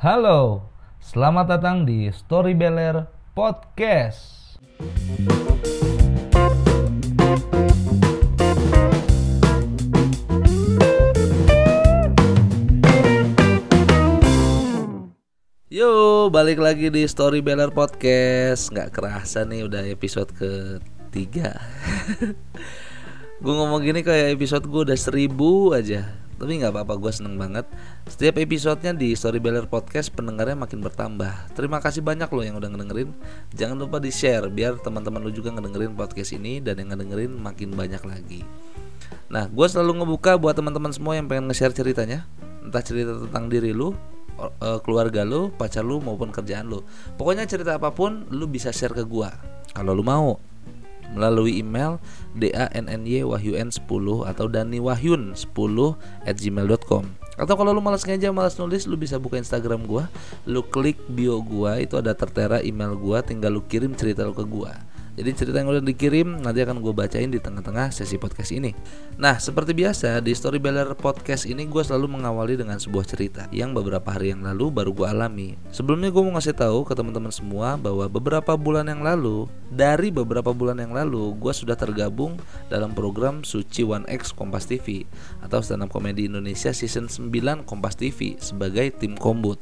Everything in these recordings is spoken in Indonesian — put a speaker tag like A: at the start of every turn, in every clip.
A: Halo, selamat datang di Storybeller Podcast. Yo, balik lagi di Storybeller Podcast. Nggak kerasa nih udah episode ketiga. gue ngomong gini kayak episode gue udah seribu aja tapi nggak apa-apa gue seneng banget. Setiap episodenya di Storybeller Podcast pendengarnya makin bertambah. Terima kasih banyak loh yang udah ngedengerin. Jangan lupa di share biar teman-teman lo juga ngedengerin podcast ini dan yang ngedengerin makin banyak lagi. Nah gue selalu ngebuka buat teman-teman semua yang pengen nge-share ceritanya. Entah cerita tentang diri lu eh, keluarga lu, pacar lu maupun kerjaan lu. Pokoknya cerita apa pun lu bisa share ke gua. Kalau lu mau melalui email dannywahyun10 atau daniwahyun10 at gmail.com atau kalau lu malas ngejam, malas nulis, lu bisa buka Instagram gua, lu klik bio gua, itu ada tertera email gua, tinggal lu kirim cerita lu ke gua. Jadi cerita yang udah dikirim nanti akan gue bacain di tengah-tengah sesi podcast ini. Nah, seperti biasa di Storybeller Podcast ini gue selalu mengawali dengan sebuah cerita yang beberapa hari yang lalu baru gue alami. Sebelumnya gue mau ngasih tahu ke teman-teman semua bahwa beberapa bulan yang lalu, dari beberapa bulan yang lalu, gue sudah tergabung dalam program Suci One X Kompas TV atau stand up komedi Indonesia season 9 Kompas TV sebagai tim kombut.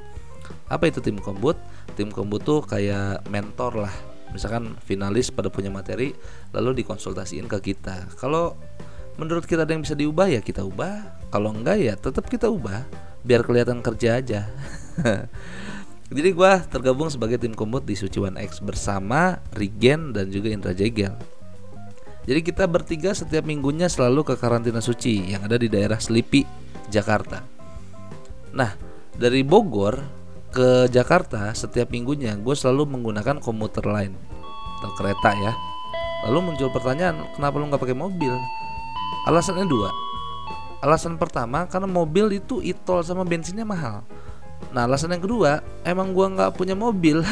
A: Apa itu tim kombut? Tim kombut tuh kayak mentor lah misalkan finalis pada punya materi lalu dikonsultasiin ke kita. Kalau menurut kita ada yang bisa diubah ya kita ubah. Kalau enggak ya tetap kita ubah. Biar kelihatan kerja aja. Jadi gue tergabung sebagai tim komut di Suci One X bersama Rigen dan juga Indra Jegel. Jadi kita bertiga setiap minggunya selalu ke karantina suci yang ada di daerah Selipi, Jakarta. Nah, dari Bogor ke Jakarta setiap minggunya gue selalu menggunakan komuter lain atau kereta ya. Lalu muncul pertanyaan kenapa lu nggak pakai mobil? Alasannya dua. Alasan pertama karena mobil itu itol sama bensinnya mahal. Nah alasan yang kedua emang gue nggak punya mobil.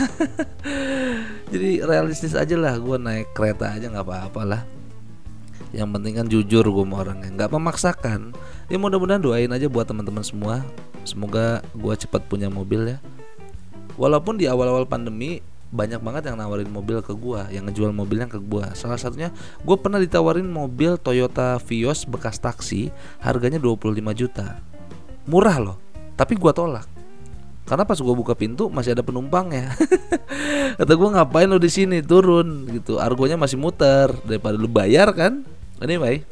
A: Jadi realistis aja lah gue naik kereta aja nggak apa-apa lah. Yang penting kan jujur gue mau orangnya nggak memaksakan. Ya mudah-mudahan doain aja buat teman-teman semua. Semoga gue cepat punya mobil ya walaupun di awal-awal pandemi banyak banget yang nawarin mobil ke gue yang ngejual mobilnya ke gue salah satunya gue pernah ditawarin mobil Toyota Vios bekas taksi harganya 25 juta. Murah loh tapi gue tolak. Karena pas gue buka pintu masih ada penumpang ya. Kata gue ngapain lo di sini? Turun gitu. Argonya masih muter daripada lu bayar kan? Anyway,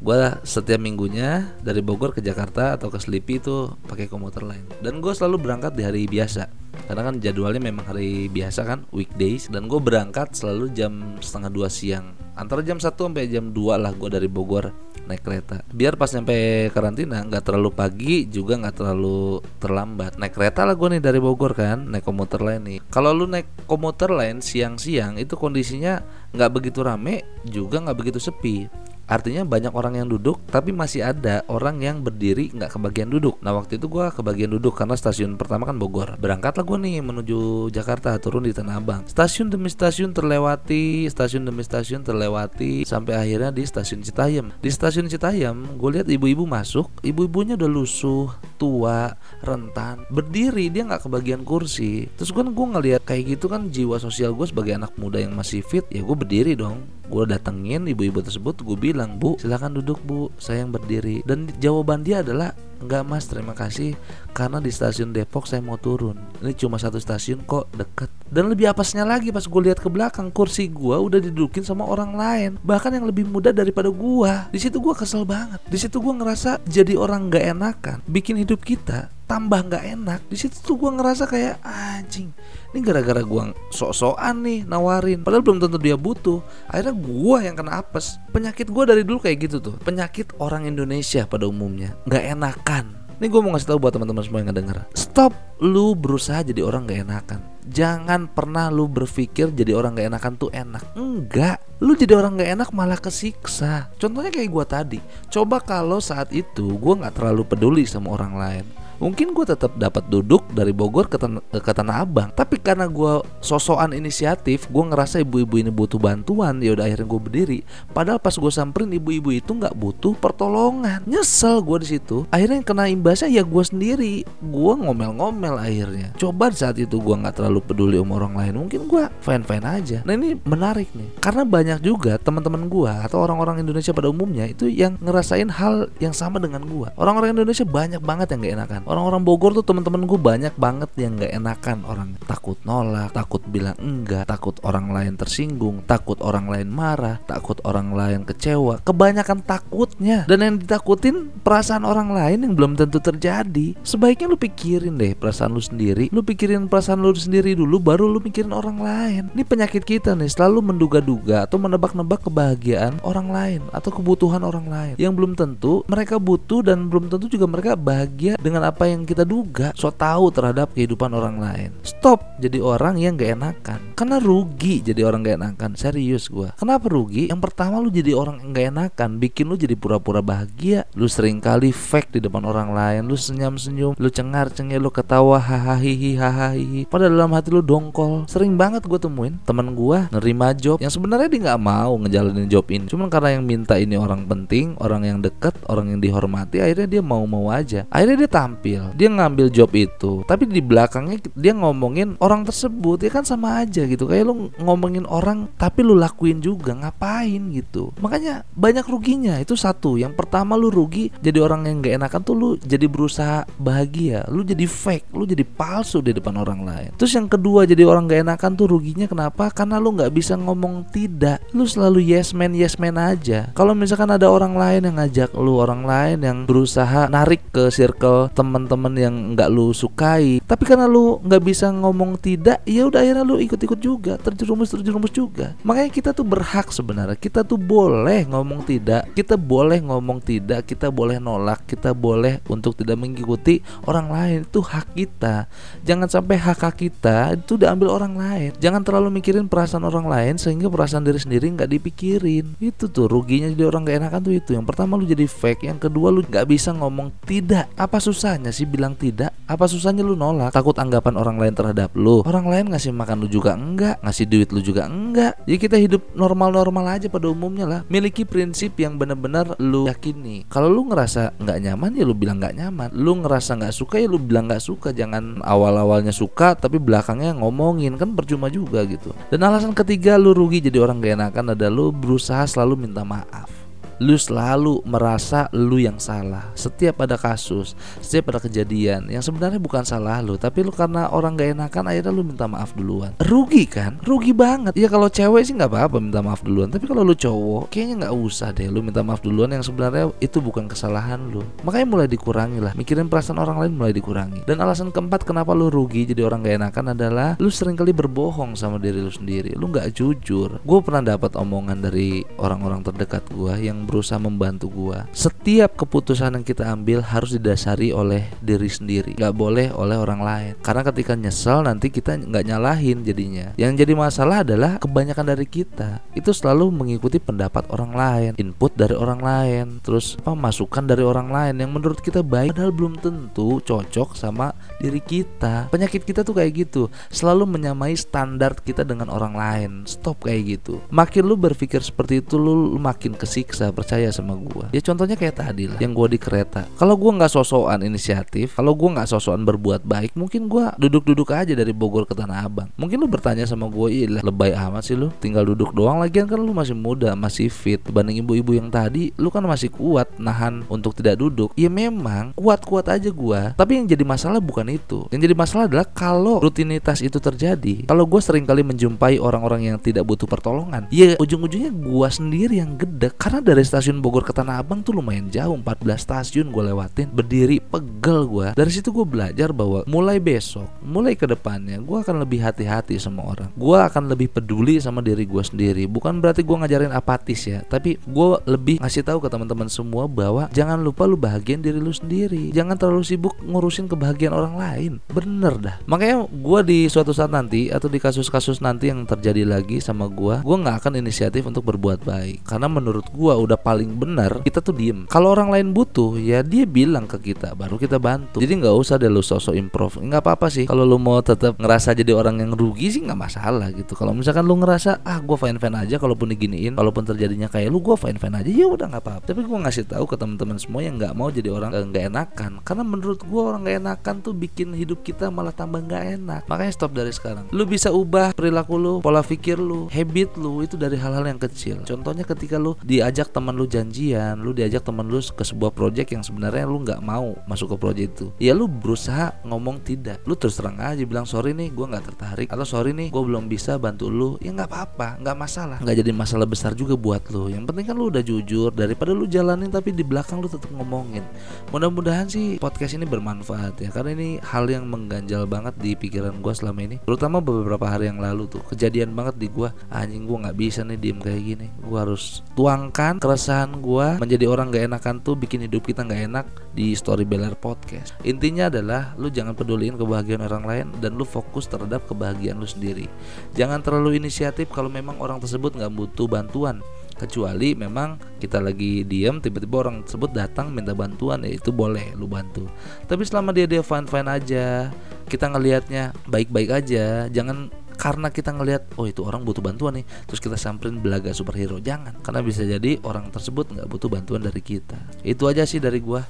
A: gue setiap minggunya dari Bogor ke Jakarta atau ke Selipi itu pakai komuter lain. Dan gue selalu berangkat di hari biasa. Karena kan jadwalnya memang hari biasa kan, weekdays. Dan gue berangkat selalu jam setengah dua siang. Antara jam 1 sampai jam 2 lah gue dari Bogor naik kereta. Biar pas nyampe karantina nggak terlalu pagi juga nggak terlalu terlambat. Naik kereta lah gue nih dari Bogor kan, naik komuter lain nih. Kalau lu naik komuter lain siang-siang itu kondisinya nggak begitu rame juga nggak begitu sepi Artinya banyak orang yang duduk tapi masih ada orang yang berdiri nggak kebagian duduk. Nah waktu itu gue kebagian duduk karena stasiun pertama kan Bogor. Berangkatlah gue nih menuju Jakarta turun di Tanah Abang. Stasiun demi stasiun terlewati, stasiun demi stasiun terlewati sampai akhirnya di stasiun Citayam. Di stasiun Citayam gue lihat ibu-ibu masuk, ibu-ibunya udah lusuh, tua, rentan, berdiri dia nggak kebagian kursi. Terus kan gue ngeliat kayak gitu kan jiwa sosial gue sebagai anak muda yang masih fit ya gue berdiri dong gue datengin ibu-ibu tersebut gue bilang bu silahkan duduk bu. Saya yang berdiri. Dan jawaban dia adalah enggak mas terima kasih. Karena di stasiun Depok saya mau turun. Ini cuma satu stasiun kok deket. Dan lebih apesnya lagi pas gue lihat ke belakang kursi gue udah didudukin sama orang lain. Bahkan yang lebih muda daripada gue di situ gue kesel banget. Di situ gue ngerasa jadi orang nggak enakan. Bikin hidup kita tambah nggak enak di situ tuh gue ngerasa kayak anjing ini gara-gara gue sok-sokan nih nawarin. Padahal belum tentu dia butuh. Akhirnya gue yang kena apes. Penyakit gue dari dulu kayak gitu tuh. Penyakit orang Indonesia pada umumnya. Nggak enakan. Ini gue mau ngasih tahu buat teman-teman semua yang ngedenger. Stop lu berusaha jadi orang gak enakan. Jangan pernah lu berpikir jadi orang gak enakan tuh enak. Enggak Lu jadi orang gak enak malah kesiksa. Contohnya kayak gue tadi. Coba kalau saat itu gue gak terlalu peduli sama orang lain mungkin gue tetap dapat duduk dari Bogor ke, Tan ke Tanah Abang. Tapi karena gue sosokan inisiatif gue ngerasa ibu-ibu ini butuh bantuan. Ya udah akhirnya gue berdiri. Padahal pas gue samperin ibu-ibu itu nggak butuh pertolongan. Nyesel gue di situ. Akhirnya yang kena imbasnya ya gue sendiri. Gue ngomel-ngomel akhirnya. Coba saat itu gue nggak terlalu peduli sama orang lain mungkin gue fine-fine aja. Nah ini menarik nih. Karena banyak juga teman-teman gue atau orang-orang Indonesia pada umumnya itu yang ngerasain hal yang sama dengan gue orang-orang Indonesia banyak banget yang gak enakan orang-orang Bogor tuh teman-teman gue banyak banget yang gak enakan. Orang takut nolak takut bilang enggak takut orang lain tersinggung takut orang lain marah takut orang lain kecewa. Kebanyakan takutnya. Dan yang ditakutin perasaan orang lain yang belum tentu terjadi. Sebaiknya lu pikirin deh perasaan lu sendiri. Lu pikirin perasaan lu sendiri dulu baru lu mikirin orang lain. Ini penyakit kita nih selalu menduga-duga atau menebak-nebak kebahagiaan orang lain atau kebutuhan orang lain. Yang belum tentu mereka butuh dan belum tentu juga mereka bahagia dengan apa yang kita duga so tahu terhadap kehidupan orang lain. Stop jadi orang yang gak enakan. Karena rugi jadi orang gak enakan. Serius gua. Kenapa rugi? Yang pertama lu jadi orang yang gak enakan bikin lu jadi pura-pura bahagia. Lu sering kali fake di depan orang lain. Lu senyum-senyum lu cengar-cengir lu ketawa hahaha hahaha padahal dalam hati lu dongkol. Sering banget gue temuin teman gua nerima job yang sebenarnya dia nggak mau ngejalanin job ini. Cuman karena yang minta ini orang penting orang yang deket orang yang dihormati akhirnya dia mau-mau aja. Akhirnya dia tampil dia ngambil job itu tapi di belakangnya dia ngomongin orang tersebut ya kan sama aja gitu. Kayak lu ngomongin orang tapi lu lakuin juga ngapain gitu. Makanya banyak ruginya itu satu. Yang pertama lu rugi jadi orang yang gak enakan tuh lu jadi berusaha bahagia. Lu jadi fake lu jadi palsu di depan orang lain. Terus yang kedua jadi orang gak enakan tuh ruginya kenapa? Karena lu nggak bisa ngomong tidak. Lu selalu yes man yes man aja. Kalau misalkan ada orang lain yang ngajak lu orang lain yang berusaha narik ke circle teman-teman yang nggak lu sukai tapi karena lu nggak bisa ngomong tidak ya udah akhirnya lu ikut-ikut juga terjerumus terjerumus juga. Makanya kita tuh berhak sebenarnya kita tuh boleh ngomong tidak kita boleh ngomong tidak kita boleh nolak kita boleh untuk tidak mengikuti orang lain itu hak kita. Jangan sampai hak hak kita itu diambil orang lain. Jangan terlalu mikirin perasaan orang lain sehingga perasaan diri sendiri nggak dipikirin. Itu tuh ruginya jadi orang gak enakan tuh itu. Yang pertama lu jadi fake yang kedua lu nggak bisa ngomong tidak. Apa susahnya sih bilang tidak? Apa susahnya lu nolak? Takut anggapan orang lain terhadap lu? Orang lain ngasih makan lu juga enggak ngasih duit lu juga enggak. Jadi kita hidup normal-normal aja pada umumnya lah. Miliki prinsip yang benar-benar lu yakini. Kalau lu ngerasa nggak nyaman ya lu bilang nggak nyaman. Lu ngerasa nggak suka ya lu bilang nggak suka. Jangan awal-awalnya suka tapi belakangnya ngomongin. Kan percuma juga gitu. Dan alasan ketiga lu rugi jadi orang gak enakan adalah lu berusaha selalu minta maaf lu selalu merasa lu yang salah. Setiap ada kasus setiap ada kejadian yang sebenarnya bukan salah lu tapi lu karena orang gak enakan akhirnya lu minta maaf duluan. Rugi kan? Rugi banget. Ya kalau cewek sih nggak apa-apa minta maaf duluan tapi kalau lu cowok kayaknya nggak usah deh lu minta maaf duluan yang sebenarnya itu bukan kesalahan lu. Makanya mulai dikurangi lah. Mikirin perasaan orang lain mulai dikurangi. Dan alasan keempat kenapa lu rugi jadi orang gak enakan adalah lu sering kali berbohong sama diri lu sendiri. Lu nggak jujur. Gue pernah dapat omongan dari orang-orang terdekat gue yang berusaha membantu gua. Setiap keputusan yang kita ambil harus didasari oleh diri sendiri, nggak boleh oleh orang lain. Karena ketika nyesel nanti kita nggak nyalahin jadinya. Yang jadi masalah adalah kebanyakan dari kita itu selalu mengikuti pendapat orang lain, input dari orang lain, terus apa masukan dari orang lain yang menurut kita baik, padahal belum tentu cocok sama diri kita. Penyakit kita tuh kayak gitu, selalu menyamai standar kita dengan orang lain. Stop kayak gitu. Makin lu berpikir seperti itu, lu makin kesiksa percaya sama gue ya contohnya kayak tadi lah yang gue di kereta. Kalau gue nggak sosokan inisiatif kalau gue nggak sosokan berbuat baik mungkin gue duduk-duduk aja dari Bogor ke Tanah Abang. Mungkin lu bertanya sama gue iya lebay amat sih lu. Tinggal duduk doang lagian kan lu masih muda masih fit. Dibanding ibu-ibu yang tadi lu kan masih kuat nahan untuk tidak duduk. Ya memang kuat-kuat aja gue tapi yang jadi masalah bukan itu. Yang jadi masalah adalah kalau rutinitas itu terjadi kalau gue sering kali menjumpai orang-orang yang tidak butuh pertolongan ya ujung-ujungnya gue sendiri yang gede karena dari stasiun Bogor ke Tanah Abang tuh lumayan jauh 14 stasiun gue lewatin berdiri pegel gue dari situ gue belajar bahwa mulai besok mulai ke depannya gue akan lebih hati-hati sama orang. Gue akan lebih peduli sama diri gue sendiri. Bukan berarti gue ngajarin apatis ya tapi gue lebih ngasih tahu ke teman-teman semua bahwa jangan lupa lu bahagian diri lu sendiri. Jangan terlalu sibuk ngurusin kebahagiaan orang lain. Bener dah. Makanya gue di suatu saat nanti atau di kasus-kasus nanti yang terjadi lagi sama gue gue nggak akan inisiatif untuk berbuat baik. Karena menurut gue udah paling benar kita tuh diem. Kalau orang lain butuh ya dia bilang ke kita baru kita bantu. Jadi nggak usah deh lu sosok improve. Nggak apa-apa sih. Kalau lu mau tetap ngerasa jadi orang yang rugi sih nggak masalah gitu. Kalau misalkan lu ngerasa ah gue fine fine aja kalaupun diginiin walaupun terjadinya kayak lu gue fine fine aja ya udah nggak apa-apa. Tapi gue ngasih tahu ke teman-teman semua yang nggak mau jadi orang eh, nggak enakan. Karena menurut gue orang nggak enakan tuh bikin hidup kita malah tambah nggak enak. Makanya stop dari sekarang. Lu bisa ubah perilaku lu pola pikir lu habit lu itu dari hal-hal yang kecil. Contohnya ketika lu diajak teman lu janjian lu diajak teman lu ke sebuah project yang sebenarnya lu nggak mau masuk ke project itu. Ya lu berusaha ngomong tidak. Lu terus terang aja bilang sorry nih gue nggak tertarik. Atau sorry nih gue belum bisa bantu lu. Ya nggak apa-apa nggak masalah. Nggak jadi masalah besar juga buat lu. Yang penting kan lu udah jujur. Daripada lu jalanin tapi di belakang lu tetap ngomongin. Mudah-mudahan sih podcast ini bermanfaat ya karena ini hal yang mengganjal banget di pikiran gue selama ini. Terutama beberapa hari yang lalu tuh. Kejadian banget di gue anjing gue nggak bisa nih diem kayak gini. Gue harus tuangkan keresahan gue menjadi orang gak enakan tuh bikin hidup kita gak enak di Story Beller Podcast. Intinya adalah lu jangan peduliin kebahagiaan orang lain dan lu fokus terhadap kebahagiaan lu sendiri. Jangan terlalu inisiatif kalau memang orang tersebut nggak butuh bantuan. Kecuali memang kita lagi diem tiba-tiba orang tersebut datang minta bantuan ya itu boleh lu bantu. Tapi selama dia dia fine fine aja kita ngelihatnya baik-baik aja jangan karena kita ngelihat oh itu orang butuh bantuan nih. Terus kita samperin belaga superhero. Jangan karena bisa jadi orang tersebut nggak butuh bantuan dari kita. Itu aja sih dari gua.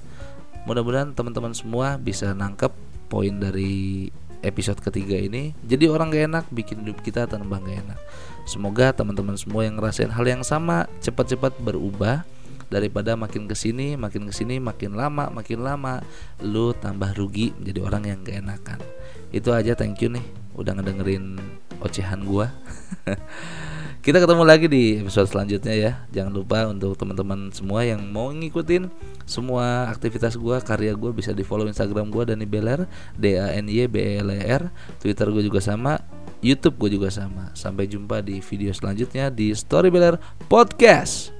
A: Mudah-mudahan teman-teman semua bisa nangkep poin dari episode ketiga ini. Jadi orang gak enak bikin hidup kita tambah gak enak. Semoga teman-teman semua yang ngerasain hal yang sama cepat-cepat berubah. Daripada makin ke sini makin ke sini makin lama makin lama lu tambah rugi menjadi orang yang gak enakan. Itu aja thank you nih. Udah ngedengerin ocehan gua. Kita ketemu lagi di episode selanjutnya ya. Jangan lupa untuk teman-teman semua yang mau ngikutin semua aktivitas gua karya gua bisa di follow instagram gua Dani Beler D A N Y B E L E R. Twitter gue juga sama YouTube gue juga sama. Sampai jumpa di video selanjutnya di Story Beler Podcast